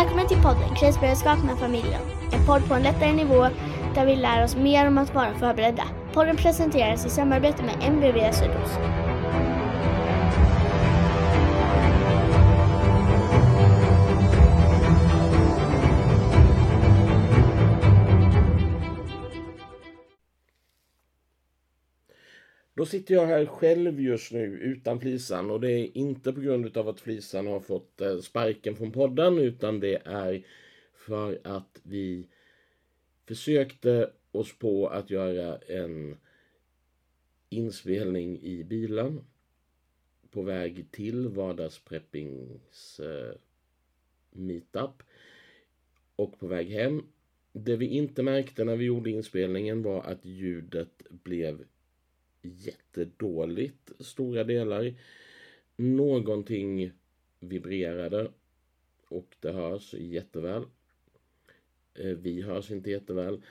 Välkommen till podden Krisberedskap med familjen. En podd på en lättare nivå där vi lär oss mer om att vara förberedda. Podden presenteras i samarbete med MBV Sydost. Då sitter jag här själv just nu utan Flisan och det är inte på grund av att Flisan har fått eh, sparken från podden utan det är för att vi försökte oss på att göra en inspelning i bilen på väg till vardagspreppings eh, meetup och på väg hem. Det vi inte märkte när vi gjorde inspelningen var att ljudet blev jättedåligt stora delar. Någonting vibrerade och det hörs jätteväl. Eh, vi hörs inte jätteväl.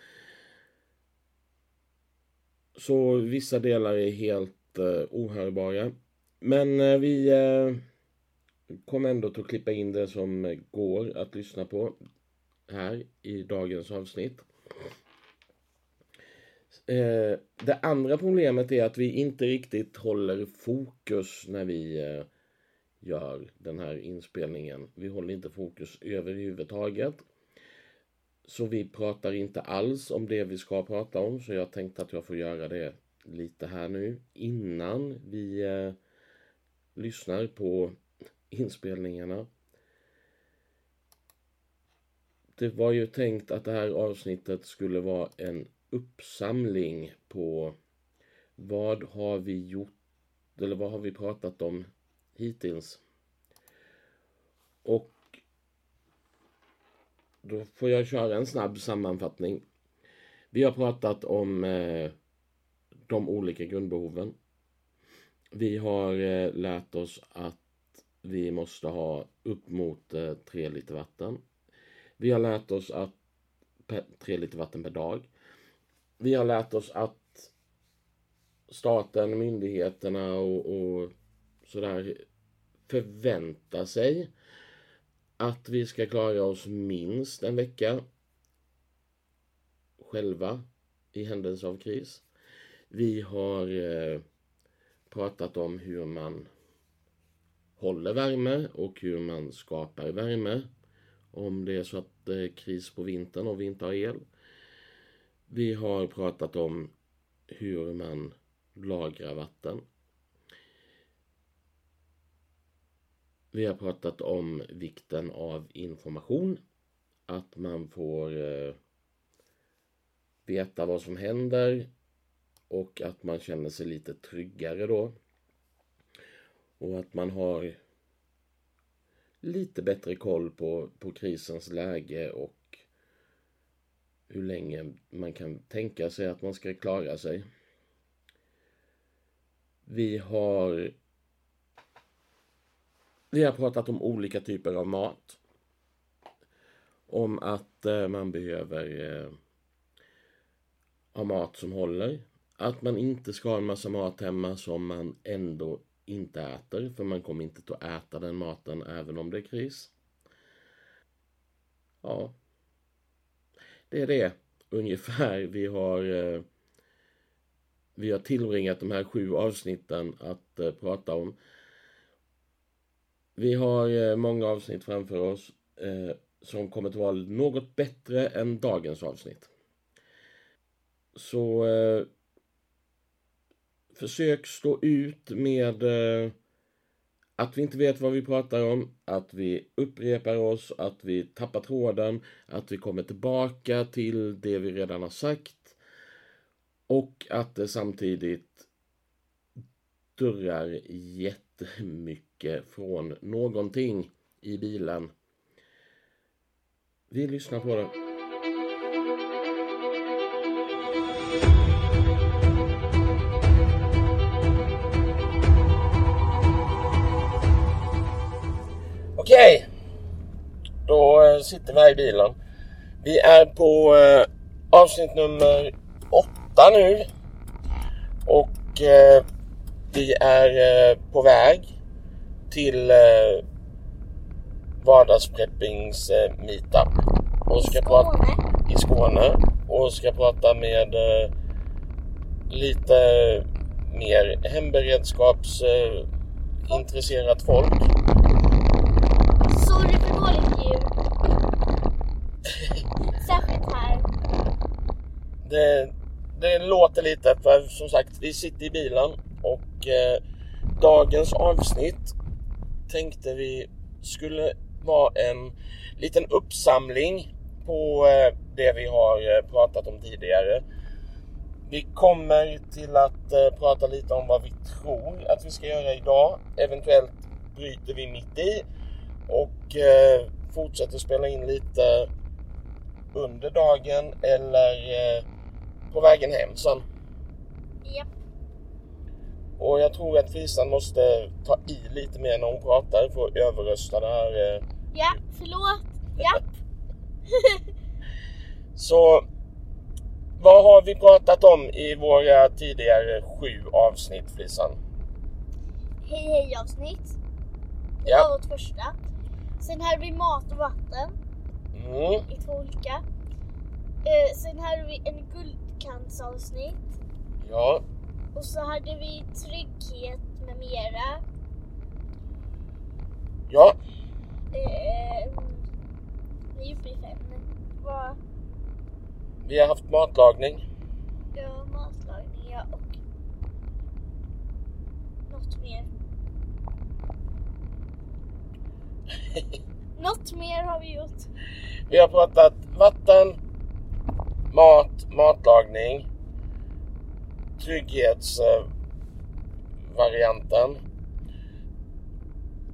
Så vissa delar är helt eh, ohörbara. Men eh, vi eh, kommer ändå att klippa in det som går att lyssna på här i dagens avsnitt. Eh, det andra problemet är att vi inte riktigt håller fokus när vi eh, gör den här inspelningen. Vi håller inte fokus överhuvudtaget. Så vi pratar inte alls om det vi ska prata om, så jag tänkte att jag får göra det lite här nu innan vi eh, lyssnar på inspelningarna. Det var ju tänkt att det här avsnittet skulle vara en uppsamling på vad har vi gjort eller vad har vi pratat om hittills. Och då får jag köra en snabb sammanfattning. Vi har pratat om eh, de olika grundbehoven. Vi har eh, lärt oss att vi måste ha upp mot eh, 3 liter vatten. Vi har lärt oss att 3 liter vatten per dag. Vi har lärt oss att staten, myndigheterna och, och sådär förväntar sig att vi ska klara oss minst en vecka själva i händelse av kris. Vi har eh, pratat om hur man håller värme och hur man skapar värme om det är så att det är kris på vintern och vi inte har el. Vi har pratat om hur man lagrar vatten. Vi har pratat om vikten av information. Att man får eh, veta vad som händer och att man känner sig lite tryggare då. Och att man har lite bättre koll på, på krisens läge och hur länge man kan tänka sig att man ska klara sig. Vi har vi har pratat om olika typer av mat. Om att eh, man behöver eh, ha mat som håller. Att man inte ska ha en massa mat hemma som man ändå inte äter. För man kommer inte att äta den maten även om det är kris. Ja, det är det ungefär vi har eh, vi har tillbringat de här sju avsnitten att eh, prata om. Vi har eh, många avsnitt framför oss eh, som kommer att vara något bättre än dagens avsnitt. Så eh, försök stå ut med att vi inte vet vad vi pratar om, att vi upprepar oss, att vi tappar tråden, att vi kommer tillbaka till det vi redan har sagt och att det samtidigt dörrar jättemycket från någonting i bilen. Vi lyssnar på det. Okej. Då eh, sitter vi här i bilen. Vi är på eh, avsnitt nummer åtta nu. Och eh, vi är på väg till eh, vardagspreppings meetup. Och ska prata i Skåne och ska prata med lite mer hemberedskapsintresserat intresserat folk. Särskilt här. Det, det låter lite för som sagt vi sitter i bilen och eh, dagens avsnitt tänkte vi skulle vara en liten uppsamling på eh, det vi har eh, pratat om tidigare. Vi kommer till att eh, prata lite om vad vi tror att vi ska göra idag. Eventuellt bryter vi mitt i och eh, fortsätter spela in lite under dagen eller eh, på vägen hem sen. Japp. Och jag tror att Frisan måste ta i lite mer när hon pratar för att överrösta det här. eh. Ja, förlåt. Japp. Så vad har vi pratat om i våra tidigare sju avsnitt Frisan? Hej hej avsnitt. Det Ja. var vårt första. Sen hade vi mat och vatten Mm. i två olika. Eh, sen hade vi en guldkantsavsnitt. Ja. Och så hade vi trygghet med mera. Ja. Eh, vi är uppe i fem. Vad? Vi har haft matlagning. Ja, matlagning ja, och något mer. något mer har vi gjort. Vi har pratat vatten, mat, matlagning, trygghetsvarianten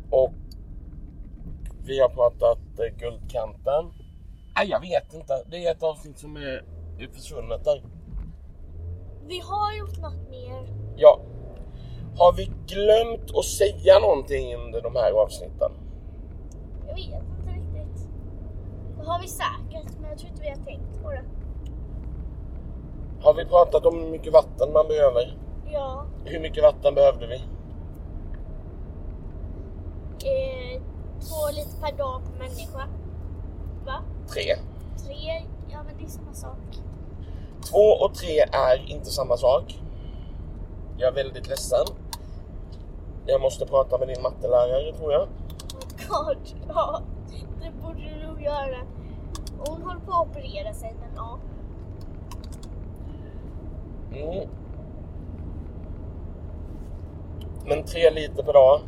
och vi har pratat eh, guldkanten. Nej, jag vet inte. Det är ett avsnitt som är, är försvunnet där. Vi har gjort något mer. Ja. Har vi glömt att säga någonting under de här avsnitten? Jag vet inte har vi säkert, men jag tror inte vi har tänkt på det. Har vi pratat om hur mycket vatten man behöver? Ja, Hur mycket vatten behövde vi? eh, två liter per dag per människa. Va? Tre. Tre? Ja, men det är samma sak. Två och tre är inte samma sak. Jag är väldigt ledsen. Jag måste prata med din mattelärare tror jag. Oh God, ja. Det borde du nog göra. Hon håller på att operera sig, men ja. Mm. Men tre liter per dag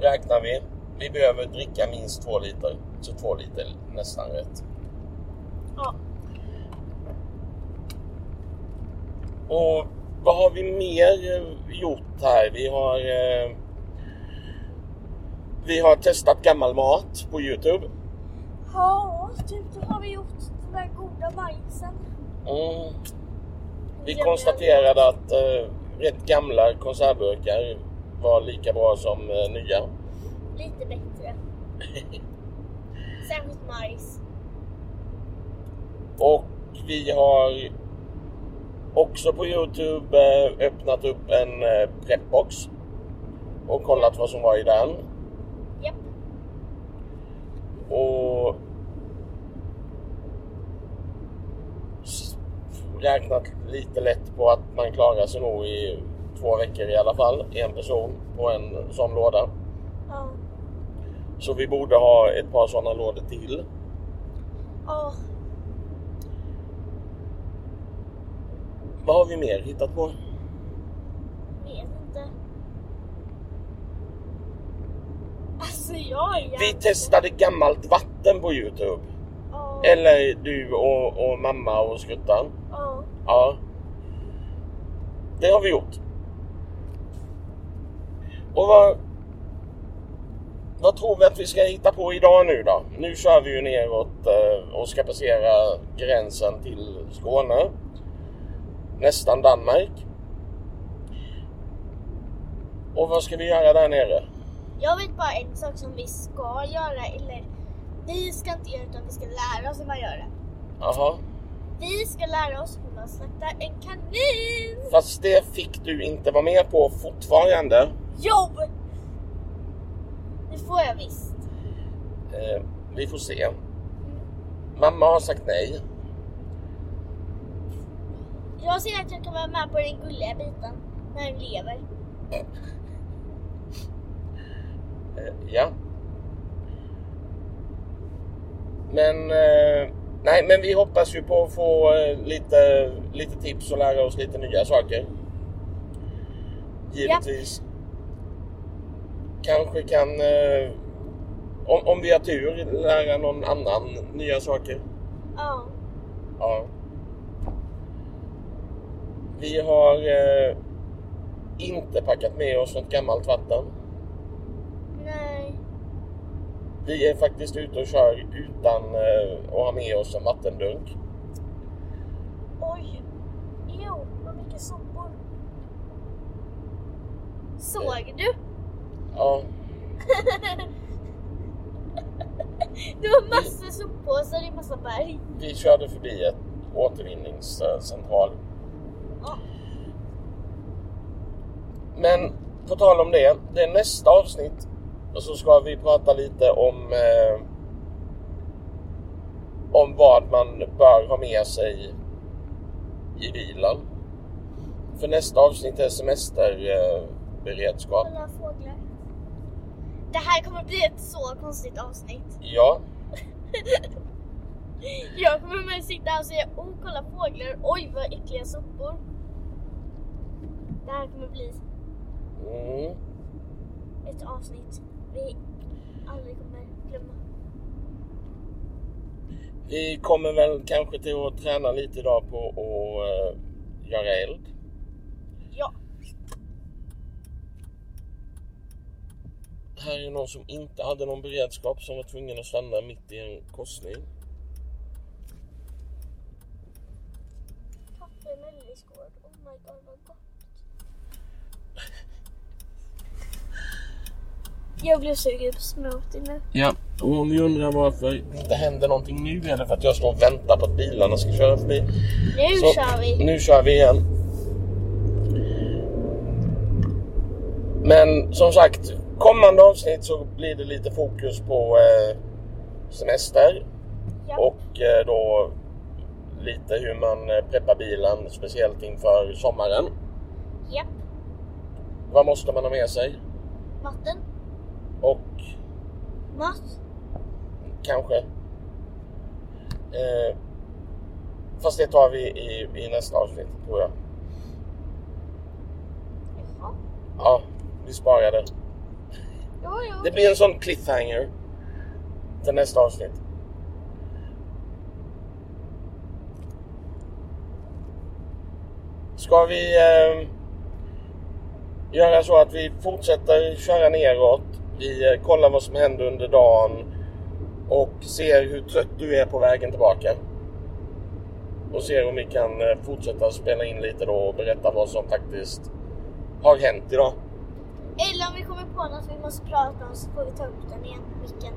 räknar vi. Vi behöver dricka minst två liter. Så två liter nästan rätt. Ja, Och vad har vi mer gjort här? Vi har eh, Vi har testat gammal mat på Youtube. ja typ då har vi gjort den där goda majsen. Mm. Vi konstaterade att eh, rätt gamla konservburkar var lika bra som eh, nya. Lite bättre. Särskilt majs. Och vi har också på Youtube eh, öppnat upp en eh, prepbox och kollat vad som var i den. Japp. Och räknat lite lätt på att man klarar sig nog i två veckor i alla fall, en person på en sån låda. Ja. Så vi borde ha ett par sådana lådor till. Ja. Vad har vi mer hittat på? Vet inte. Alltså jag är Vi testade gammalt vatten på Youtube. Ja. Eller du och, och mamma och skuttan. Ja. Ja. Det har vi gjort. Och vad... Vad tror vi att vi ska hitta på idag nu då? Nu kör vi ju neråt eh, och ska passera gränsen till Skåne. Nästan Danmark. Och vad ska vi göra där nere? Jag vet bara en sak som vi ska göra, eller vi ska inte göra utan vi ska lära oss hur man gör det. Jaha. Vi ska lära oss hur man slaktar en kanin! Fast det fick du inte vara med på fortfarande. Jo! Det får jag visst. Eh, vi får se. Mamma har sagt nej. Jag ser att jag kan vara med på den gulliga biten när den lever. Eh, ja. Men, eh, nej, men vi hoppas ju på att få eh, lite, lite tips och lära oss lite nya saker. Givetvis. Kanske kan, eh, om, om vi har tur, lära någon annan nya saker. Ja. Ja. Vi har eh, inte packat med oss något gammalt vatten. Nej. Vi är faktiskt ute och kör utan eh, att ha med oss en vattendunk. Oj. Jo, vad mycket sopor. Såg du? Ja, Det var massor soppåsar i massa berg. vi körde förbi ett återvinningscentral. Ja. Men på tal om det, det är nästa avsnitt. Och så ska vi prata lite om eh, om vad man bör ha med sig i bilen. För nästa avsnitt är semesterberedskap. Kolla fåglar. Det här kommer bli ett så konstigt avsnitt. Ja, Jag kommer med sitta här och säga oh kolla fåglar, oj vad äckliga sopor. Det här kommer bli mm, ett avsnitt vi aldrig kommer glömma. vi kommer väl kanske till att träna lite idag på att eh, göra eld. Ja. Här är någon som inte hade någon beredskap som var tvungen att stanna mitt i en korsning. I mellisgård, oh my god vad gott. Jag blev sugen på smoothie nu. Ja, och om vi undrar varför det inte händer någonting nu är det för att jag står och väntar på att bilarna ska köra förbi. Nu Så, kör vi! Nu kör vi igen. Men som sagt, kommande avsnitt så blir det lite fokus på eh, semester Ja. och eh, då lite hur man eh, preppar bilen, speciellt inför sommaren. Japp. Vad måste man ha med sig? Vatten. Och Mat. kanske... Eh, fast det tar vi i, i nästa avsnitt, tror jag. Jaha. Ja, vi sparar det. Jo, jo. Det blir en sån cliffhanger till nästa avsnitt. Ska vi eh, göra så att vi fortsätter köra neråt. Vi eh, kollar vad som händer under dagen och ser hur trött du är på vägen tillbaka. Och ser om vi kan eh, fortsätta spela in lite då och berätta vad som faktiskt har hänt idag. Eller om vi kommer på något vi måste prata om så får vi ta upp den igen, micken.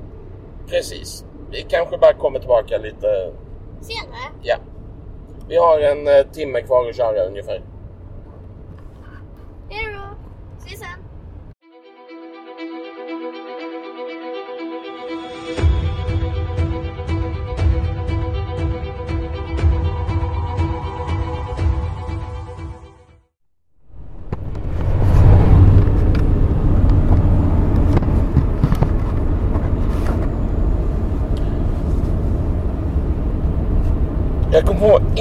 Precis. Vi kanske bara kommer tillbaka lite Senare. Ja. Vi har en eh, timme kvar att köra ungefär. Hej då! Ses sen!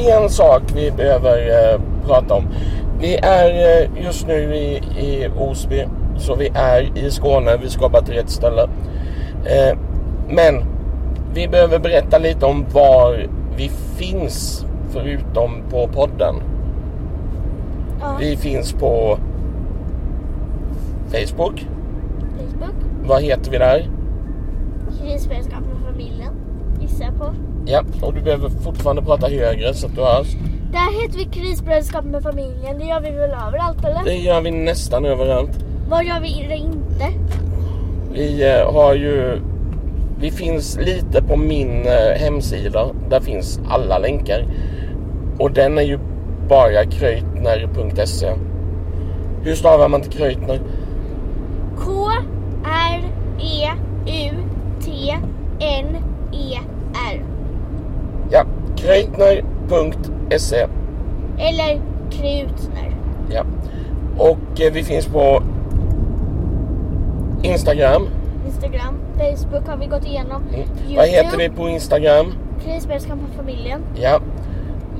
En sak vi behöver eh, prata om. Vi är eh, just nu i, i Osby, så vi är i Skåne. Vi ska bara till rätt ställe. Eh, men vi behöver berätta lite om var vi finns förutom på podden. Ja, Vi finns på Facebook. Facebook. Vad heter vi där? Krisberedskap med familjen. Gissar jag på. Ja, och du behöver fortfarande prata högre så att du hörs. Där heter vi krisberedskap med familjen. Det gör vi väl överallt eller? Det gör vi nästan överallt. Vad gör vi det inte? Vi eh, har ju... Vi finns lite på min eh, hemsida. Där finns alla länkar. Och den är ju bara kröjtner.se. Hur stavar man till Kröjtner? K Ja, kreitner.se. Eller Krutner. Ja. Och eh, vi finns på Instagram. Instagram, Facebook har vi gått igenom. Mm. YouTube, Vad heter vi på Instagram? Krisbärskamp för familjen. Ja.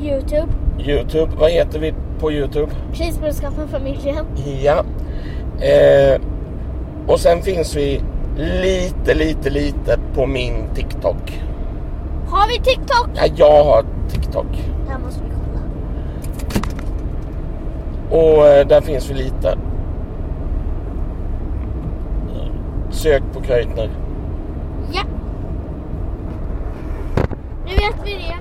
Youtube, Youtube. Vad heter vi på Youtube? Krisbärskamp för familjen. Ja. Eh, och sen finns vi lite, lite, lite på min TikTok. Har vi TikTok? Ja, jag har TikTok. Där måste vi kolla. Och eh, där finns vi lite. Sök på Kreutner. Ja. Nu vet vi det.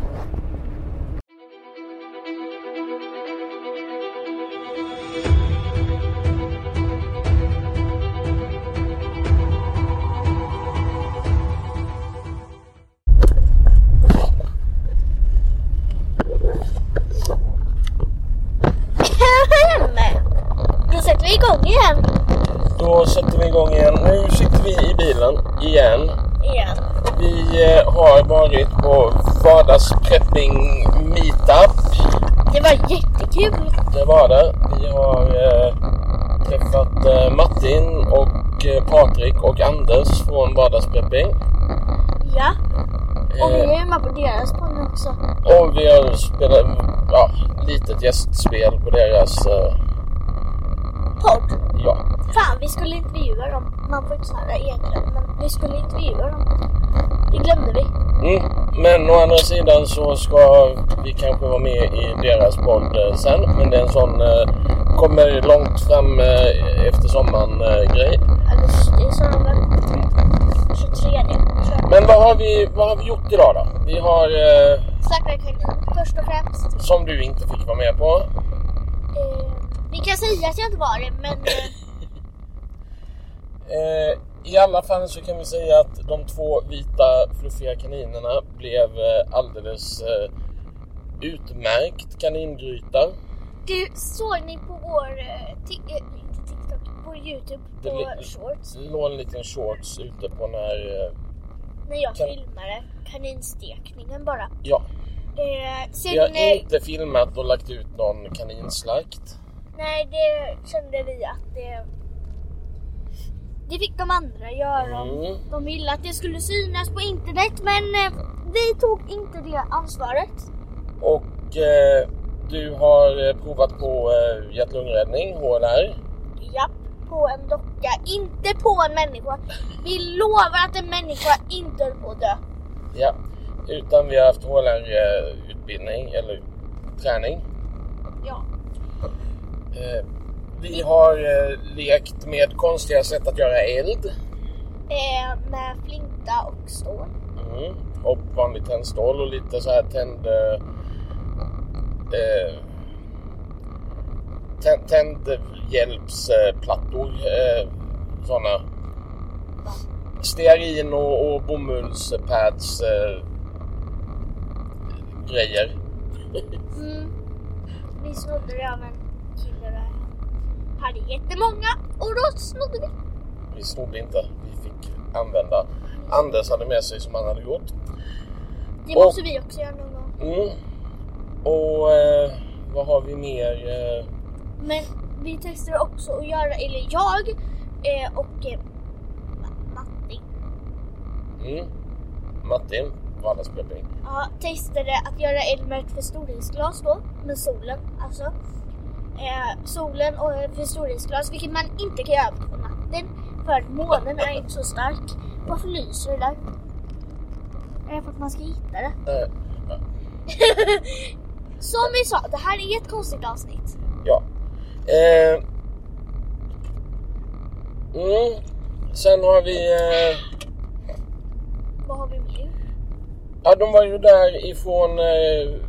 Igång igen. Nu sitter vi i bilen igen. Igen. Vi eh, har varit på vardagsprepping meetup. Det var jättekul. Det var det. Vi har eh, träffat eh, Martin och eh, Patrik och Anders från vardagsprepping. Ja. Och vi Eh, är med på deras podd också. och vi har spelat ja, litet gästspel på deras... Eh, Podd. Fan, vi skulle intervjua dem. Man får inte säga egentligen, men vi skulle intervjua dem. Det glömde vi. Mm. Men å andra sidan så ska vi kanske vara med i deras podd eh, sen. Men det är en sån eh, kommer långt fram eh, efter sommaren eh, grej. Det sa de väl. 23 tror jag. Men vad har, vi, vad har vi gjort idag då? Vi har, eh, Snackar kanin först och främst. som du inte fick vara med på, Eh, vi kan säga att jag inte var det, men eh, I alla fall så kan vi säga att de två vita fluffiga kaninerna blev eh, alldeles eh, utmärkt kaningryta. du såg ni på vår eh, TikTok, på Youtube Det på li- shorts Det låg en liten shorts ute på när... När jag kan- filmade kaninstekningen bara. ja, Eh, sen, vi har inte filmat och lagt ut någon kaninslakt. nej det kände vi att det det fick de andra göra. Mm. De ville att det skulle synas på internet men eh, vi tog inte det ansvaret. Och eh, du har eh, provat på eh, hjärt-lungräddning, HLR. Japp, på en docka, inte på en människa. Vi lovar att en människa inte höll på att dö. Ja, utan vi har haft HLR-utbildning eller träning. Ja. Eh, vi har eh, lekt med konstiga sätt att göra eld. Eh, med flinta och stål. Mm. Och vanlig tändstål och lite så här tänd... Eh, eh, tänd, tändhjälpsplattor. Eh, sådana. Stearin och, och bomullspads eh, grejer. Mm. Vi snodde det av en. Hade jättemånga och då snodde vi. Vi snodde inte, vi fick använda. Anders hade med sig som han hade gjort. Det Och- måste vi också göra någon gång. Mm. Och eh, vad har vi mer? Eh, Men vi testade också att göra, eller jag eh, och eh, Ma- Matti mm. Martin, vardagsprepping. ja, testade att göra ett förstoringsglas då, med solen alltså. Eh, solen och förstoringsglas, vilket man inte kan göra på natten för månen är inte så stark. Varför lyser det där? Är det för att man ska hitta det? Eh, Som vi sa, det här är ett konstigt avsnitt. ja. Eh, mm. Sen har vi... Eh, Vad har vi mer? ja, de var ju där ifrån eh,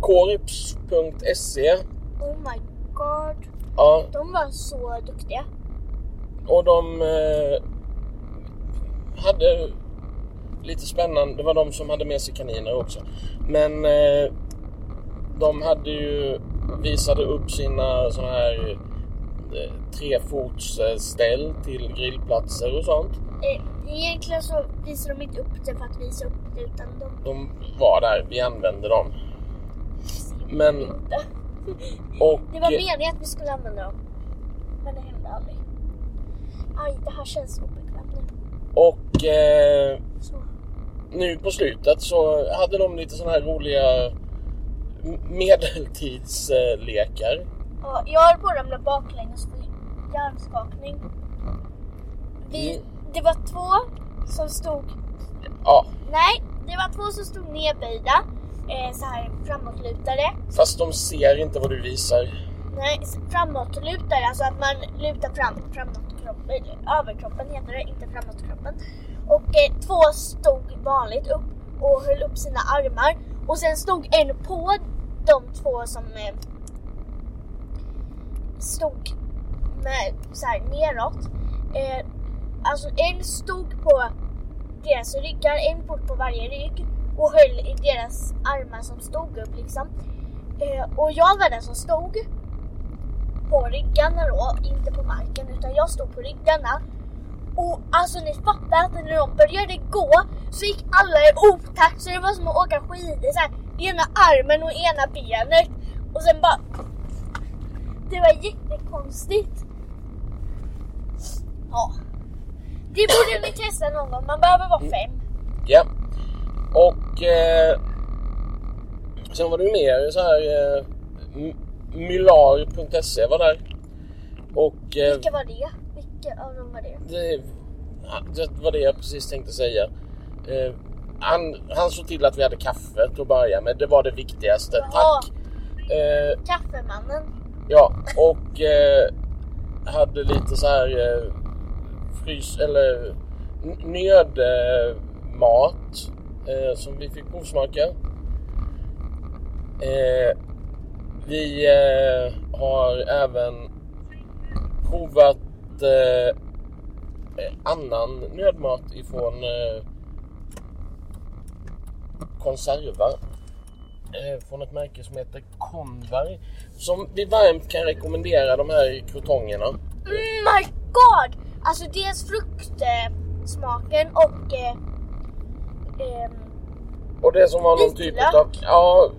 korps.se. Oh my god. Ja, De var så duktiga. och de eh, hade lite spännande. Det var de som hade med sig kaniner också. Men eh, de hade ju visade upp sina såna här eh, trefotsställ till grillplatser och sånt. Eh, egentligen så visar de inte upp det för att visa upp det utan de De var där, vi använde dem. Men, inte. Och... Det var meningen att vi skulle använda dem. Men det hände aldrig. Aj, det här känns obekvämt nu. Och eh, nu på slutet så hade de lite sådana här roliga medeltidslekar. Ja, jag höll på att ramla baklänges för hjärnskakning. Vi, Mm. Det var två som stod... Ja, Nej, det var två som stod nedböjda. Eh, så här framåtlutade. fast de ser inte vad du visar. Nej, framåtlutade, alltså att man lutar fram framåt kroppen, överkroppen heter det, inte framåt kroppen. Och eh, två stod vanligt upp och höll upp sina armar. Och sen stod en på de två som eh, stod med så här neråt. Eh, alltså en stod på deras ryggar, en fot på varje rygg och höll i deras armar som stod upp liksom. Eh, och jag var den som stod på ryggarna då, inte på marken utan jag stod på ryggarna. Och alltså ni fattar att när de började gå så gick alla i otakt så det var som att åka skidor så här, ena armen och ena benet och sen bara Det var jättekonstigt. Ja. Det borde ni testa någon gång, man behöver vara fem. Ja. Och eh, sen var det mer så här eh, Mylar.se var där. Och eh, Vilka var det? Vilka av dem var det? det, det var det jag precis tänkte säga. Eh, han, han såg till att vi hade kaffe till att börja med. Det var det viktigaste. Jaha. Tack! Eh, Kaffemannen. Ja, och eh, hade lite så här eh, frys eller nödmat eh, som vi fick provsmaka. Eh, vi eh, har även provat eh, annan nödmat ifrån eh, eh, från ett märke som heter Convar. Som vi varmt kan rekommendera de här krutongerna. Mm, my god! Alltså dels fruktsmaken och eh, eh, Och det som var någon typ av ja,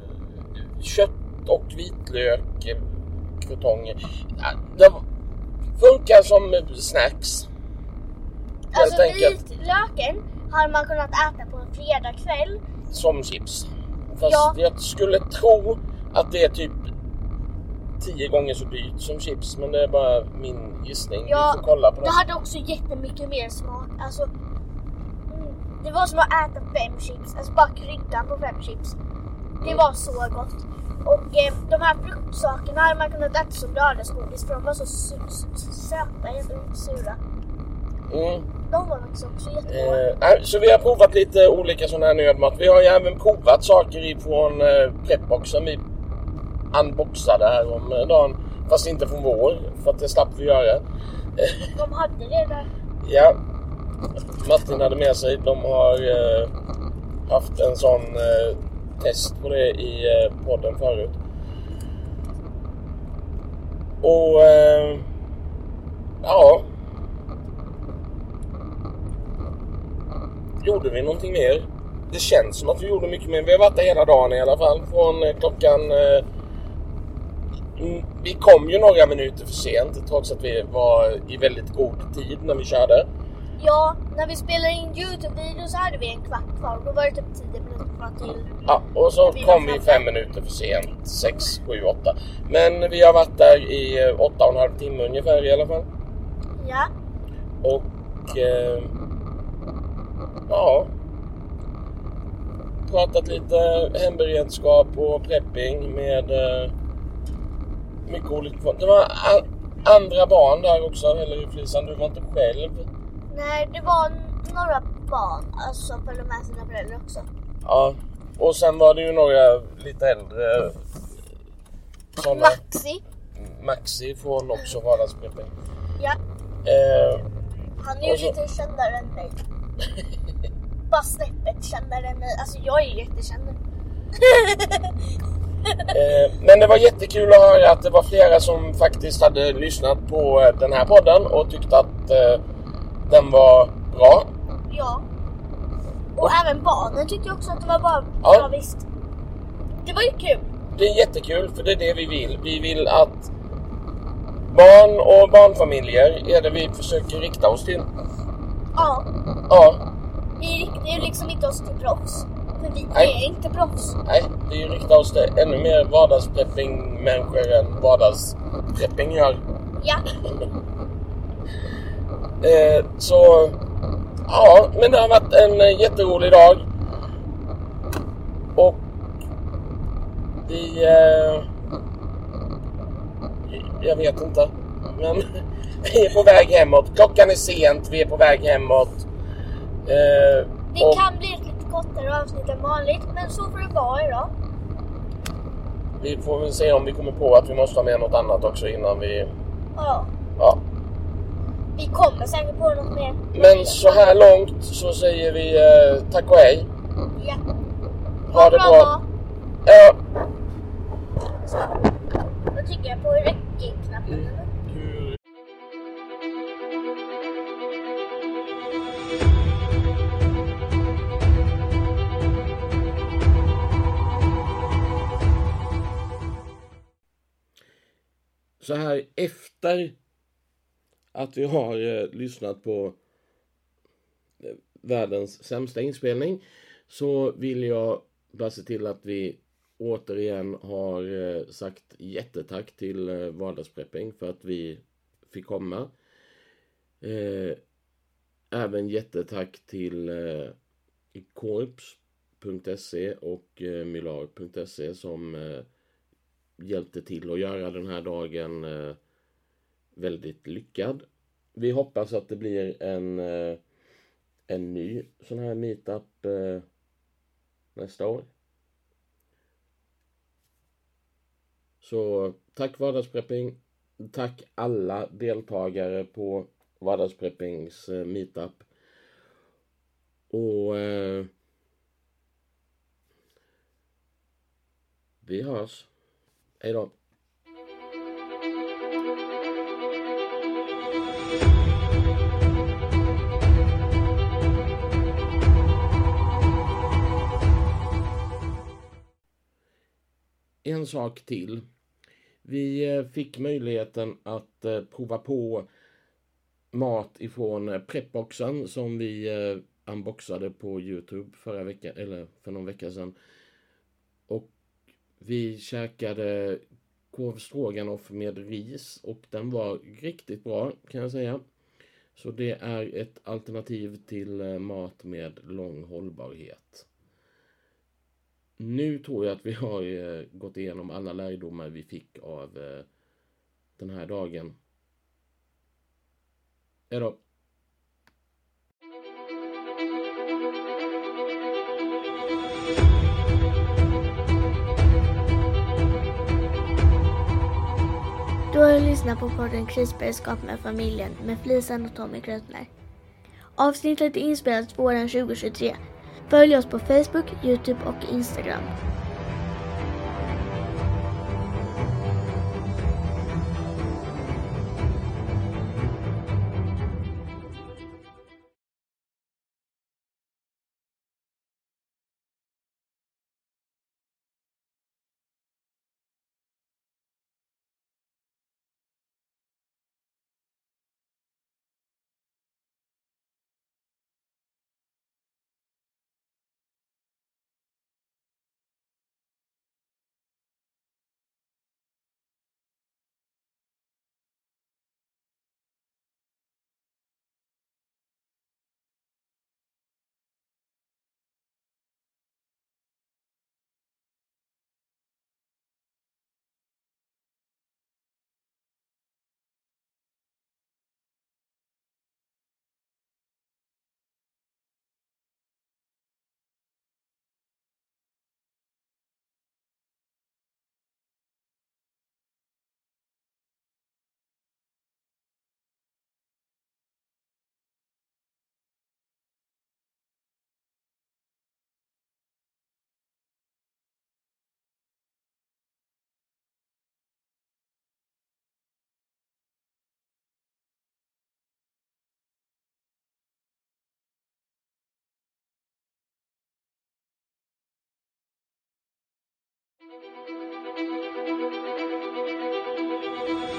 kött och vitlök eh, krutonger. Det funkar som snacks. alltså enkelt. vitlöken har man kunnat äta på en fredagkväll. Som chips. Fast Ja. jag skulle tro att det är typ tio gånger så dyrt som chips. Men det är bara min gissning. Ja, vi får kolla på det. Det hade också jättemycket mer smak. Alltså, det var som att äta fem chips, alltså bara kryddan på fem chips. Det Mm. var så gott. Och eh, de här fruktsakerna hade man kunnat äta som lördagsgodis för de var så söta, helt sura. Mm. De var faktiskt också jättegoda. Eh, så vi har provat lite olika sådana här nödmat. Vi har ju även provat saker ifrån eh, Prepboxen. Vi unboxade här om eh, dagen. Fast inte från vår, för att det slapp vi göra. De hade det där. Ja, Martin hade med sig. De har eh, haft en sån eh, test på det i eh, podden förut. Och eh, ja. Gjorde vi någonting mer? Det känns som att vi gjorde mycket mer. Vi har varit där hela dagen i alla fall. Från eh, klockan... Eh, mm, vi kom ju några minuter för sent trots att vi var i väldigt god tid när vi körde. Ja, när vi spelade in Youtube-video så hade vi en kvart kvar. Då var det typ 10 minuter kvar till. Ja, och så Vi kom vi fem minuter för sent. Sex, sju, åtta. Men vi har varit där i eh, åtta och en halv timme ungefär i alla fall. Ja, Och... Eh, ja. Pratat lite hemberedskap och prepping med eh, mycket olika folk. Det var andra barn där också, eller Flisan, du var inte själv. Nej det var några barn alltså, som följde med sina föräldrar också. Ja. Och sen var det ju några lite äldre sådana. Maxi, Maxi från också vardagsprepping. ja, Eh, han är ju så- lite kändare än mig. Bara snäppet kändare än mig. Alltså jag är ju jättekänd. Eh, men det var jättekul att höra att det var flera som faktiskt hade lyssnat på eh, den här podden och tyckte att eh, den var bra. Ja. Och även barnen tyckte också att det var bra. Ja. Ja, visst. Det var ju kul. Det är jättekul för det är det vi vill. Vi vill att barn och barnfamiljer är det vi försöker rikta oss till. Ja. Ja, Vi riktar ju liksom inte oss till proffs. För vi Nej. är inte proffs. nej, vi riktar oss till ännu mer vardagsprepping-människor än vardagsprepping gör. Ja. Eh, så, ja, men det har varit en eh, jätterolig dag. Och vi... Eh, jag vet inte. Men vi är på väg hemåt. Klockan är sent, vi är på väg hemåt. Eh, Det och kan bli ett lite kortare avsnitt än vanligt. Men så får det vara idag. vi får väl se om vi kommer på att vi måste ha med något annat också innan vi... Ja. Ja. Vi kommer säkert på något mer. Men så här långt så säger vi eh, tack och hej. Ja. Ha det bra. dag. Ja. Då trycker jag på räckknappen. eller? så här efter att vi har eh, lyssnat på eh, världens sämsta inspelning så vill jag bara se till att vi återigen har eh, sagt jättetack till eh, Vardagsprepping för att vi fick komma. Eh, även jättetack till eh, korps.se och eh, mylar.se som eh, hjälpte till att göra den här dagen eh, väldigt lyckad. Vi hoppas att det blir en, eh, en ny sån här meetup eh, nästa år. Så tack Vardagsprepping. Tack alla deltagare på Vardagspreppings eh, meetup. Och eh, vi hörs. Hej då. En sak till. Vi eh, fick möjligheten att eh, prova på mat ifrån eh, Prepboxen som vi unboxade på Youtube förra veckan, eller för någon vecka sedan. Och vi käkade korv stroganoff med ris och den var riktigt bra kan jag säga. Så det är ett alternativ till mat med lång hållbarhet. Nu tror jag att vi har eh, gått igenom alla lärdomar vi fick av eh, den här dagen. Hej då! Du har lyssnat på podden Krisberedskap med familjen med Flisan och Tommy Krötner. Avsnittet är inspelat våren 2023. Följ oss på Facebook, Youtube och Instagram.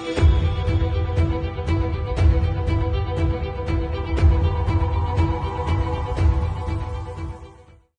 Müzik